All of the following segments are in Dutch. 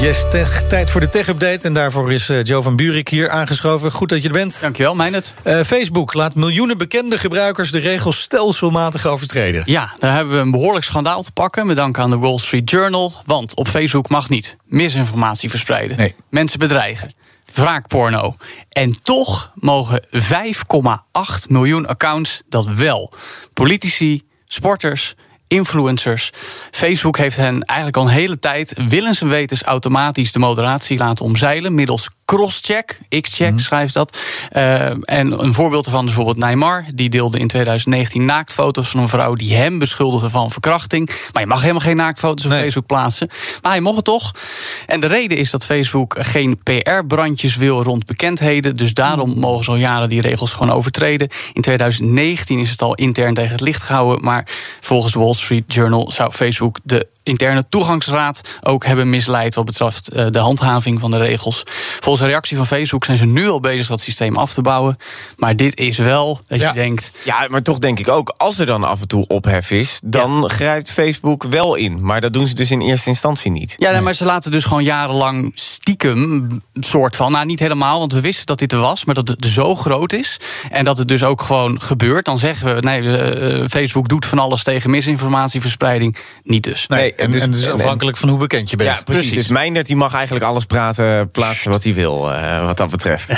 Yes, tech, tijd voor de tech-update. En daarvoor is uh, Joe van Buurik hier aangeschoven. Goed dat je er bent. Dankjewel, Meijnet. Uh, Facebook laat miljoenen bekende gebruikers de regels stelselmatig overtreden. Ja, daar hebben we een behoorlijk schandaal te pakken. Met dank aan de Wall Street Journal. Want op Facebook mag niet misinformatie verspreiden. Nee. Mensen bedreigen. Wraakporno. En toch mogen 5,8 miljoen accounts dat wel. Politici, sporters, influencers. Facebook heeft hen eigenlijk al een hele tijd willens en wetens automatisch de moderatie laten omzeilen middels crosscheck, X-check Mhm. schrijft dat. Uh, en een voorbeeld ervan is bijvoorbeeld Neymar. Die deelde in 2019 naaktfoto's van een vrouw die hem beschuldigde van verkrachting. Maar je mag helemaal geen naaktfoto's op Nee. Facebook plaatsen. Maar hij mocht het toch. En de reden is dat Facebook geen PR-brandjes wil rond bekendheden. Dus daarom mogen ze al jaren die regels gewoon overtreden. In 2019 is het al intern tegen het licht gehouden. Maar volgens de Wall Street Journal zou Facebook de interne toegangsraad ook hebben misleid wat betreft eh, de handhaving van de regels. Volgens een reactie van Facebook zijn ze nu al bezig dat systeem af te bouwen. Maar dit is wel dat Ja. je denkt. Ja, maar toch denk ik ook, als er dan af en toe ophef is, dan grijpt Facebook wel in. Maar dat doen ze dus in eerste instantie niet. Ja, nee, maar ze laten dus gewoon jarenlang stiekem, soort van, nou niet helemaal, want we wisten dat dit er was, maar dat het zo groot is en dat het dus ook gewoon gebeurt. Dan zeggen we, nee, eh, Facebook doet van alles tegen misinformatieverspreiding, niet dus. Nee, en, dus- en het is en- afhankelijk van hoe bekend je bent. Ja, precies. Precies. Dus Meindert die mag eigenlijk alles praten, plaatsen wat hij wil, eh, wat dat betreft.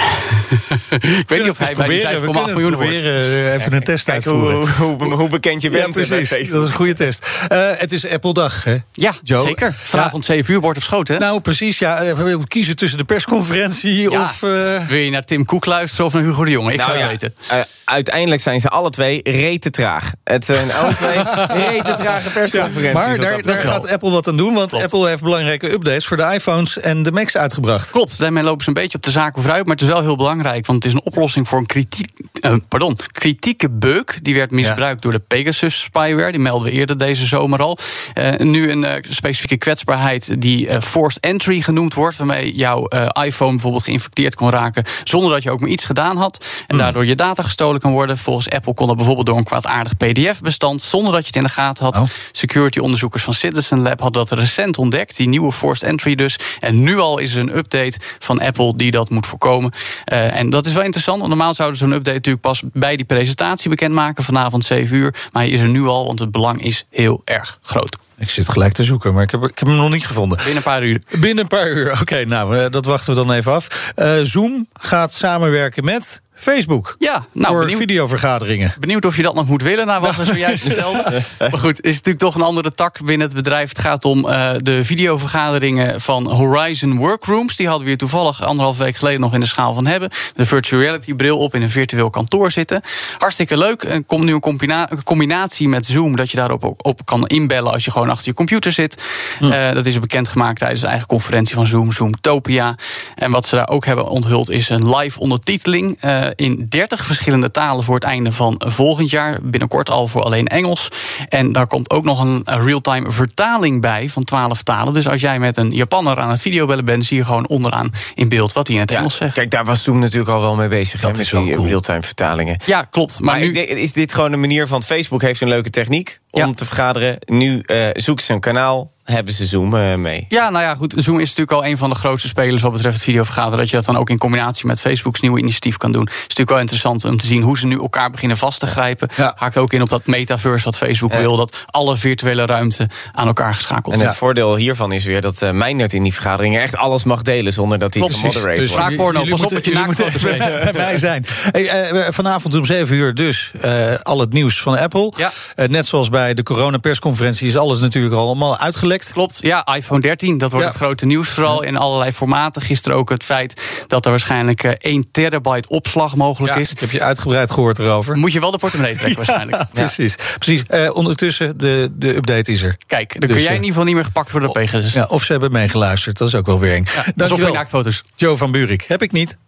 Ik weet niet of hij bij die 5,8 we kunnen het miljoen proberen. eh, Even een test Kijk uitvoeren. hoe, hoe, hoe bekend je ja, bent eh, precies. Dat is een goede test. Eh, het is Apple-dag, hè? Ja, Joe? zeker. Vanavond 7 uur wordt op schoot, hè? Nou, precies. Ja, we moeten kiezen tussen de persconferentie Ja. of... eh, Wil je naar Tim Cook luisteren of naar Hugo de Jonge? Ik Nou zou het ja, weten. Uiteindelijk zijn ze alle twee rete traag. Het zijn alle twee rete trage persconferenties. maar daar, gaat Apple wat aan doen, want Klopt. Apple heeft belangrijke updates voor de iPhones en de Macs uitgebracht. Klopt, daarmee lopen ze een beetje op de zaken vooruit. Maar het is wel heel belangrijk, want het is een oplossing voor een kritiek, eh, pardon, kritieke beuk. Die werd misbruikt door de Pegasus spyware. Die melden we eerder deze zomer al. Eh, nu een eh, specifieke kwetsbaarheid die forced entry genoemd wordt. Waarmee jouw iPhone bijvoorbeeld geïnfecteerd kon raken. zonder dat je ook maar iets gedaan had. En daardoor je data gestolen kan worden. Volgens Apple kon dat bijvoorbeeld door een kwaadaardig PDF-bestand. zonder dat je het in de gaten had. Oh. Security-onderzoekers van Citizen Lab hadden dat recent ontdekt. Die nieuwe forced entry dus. En nu al is er een update van Apple die dat moet voorkomen. En dat is wel interessant, want normaal zouden ze zo'n update natuurlijk pas bij die presentatie bekendmaken. Vanavond 7 uur. Maar hij is er nu al, want het belang is heel erg groot. Ik zit gelijk te zoeken, maar ik heb, ik heb hem nog niet gevonden. Binnen een paar uur. Binnen een paar uur. Oké, nou, eh, dat wachten we dan even af. Eh, Zoom gaat samenwerken met Facebook. Ja, nou, voor benieuwd. videovergaderingen. Benieuwd of je dat nog moet willen na wat we zojuist vertelden. Maar goed, is natuurlijk toch een andere tak binnen het bedrijf. Het gaat om eh, de videovergaderingen van Horizon Workrooms. Die hadden we hier toevallig anderhalf week geleden nog in de schaal van hebben. De virtual reality bril op in een virtueel kantoor zitten. Hartstikke leuk. Er komt nu een, combina- een combinatie met Zoom... dat je daarop ook op kan inbellen als je gewoon achter je computer zit. Eh, dat is bekendgemaakt tijdens de eigen conferentie van Zoom, Zoomtopia. En wat ze daar ook hebben onthuld is een live ondertiteling... eh, in 30 verschillende talen voor het einde van volgend jaar. Binnenkort al voor alleen Engels. En daar komt ook nog een real-time vertaling bij van 12 talen. Dus als jij met een Japanner aan het videobellen bent... zie je gewoon onderaan in beeld wat hij in het Ja, Engels zegt. Kijk, daar was Zoom natuurlijk al wel mee bezig. hè, Dat met is wel die cool. real-time vertalingen. Ja, klopt. Maar, Maar, nu... is dit gewoon een manier van Facebook heeft een leuke techniek om Ja. te vergaderen. Nu eh zoeken ze een kanaal, hebben ze Zoom eh, mee. Ja, nou ja, goed. Zoom is natuurlijk al een van de grootste spelers wat betreft het videovergaderen. Dat je dat dan ook in combinatie met Facebook's nieuwe initiatief kan doen. Is natuurlijk wel interessant om te zien hoe ze nu elkaar beginnen vast te grijpen. Ja. Haakt ook in op dat metaverse wat Facebook Ja. wil. Dat alle virtuele ruimte aan elkaar geschakeld En het voordeel hiervan is weer dat uh, Mijnert in die vergaderingen echt alles mag delen zonder dat hij gemoderate precies. wordt. Vaak porno, jullie pas op met je bij mij zijn. Hey, eh, vanavond om 7 uur dus eh, al het nieuws van Apple. Ja. Eh, net zoals bij de coronapersconferentie is alles natuurlijk al allemaal uitgelekt. Klopt, ja, iPhone 13, dat wordt Ja. het grote nieuws vooral in allerlei formaten. Gisteren ook het feit dat er waarschijnlijk eh, 1 terabyte opslag mogelijk Ja, is. ik heb je uitgebreid gehoord erover. Moet je wel de portemonnee trekken waarschijnlijk. Precies. precies. Eh, ondertussen, de, de update is er. Kijk, dan Dus, kun jij eh, in ieder geval niet meer gepakt worden door Pegasus. Ja, of ze hebben meegeluisterd, dat is ook wel weer eng. Ja, op Dankjewel, je naaktfoto's. Joe van Buurik. Heb ik niet.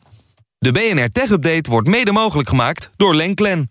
De BNR Tech Update wordt mede mogelijk gemaakt door Lenklen.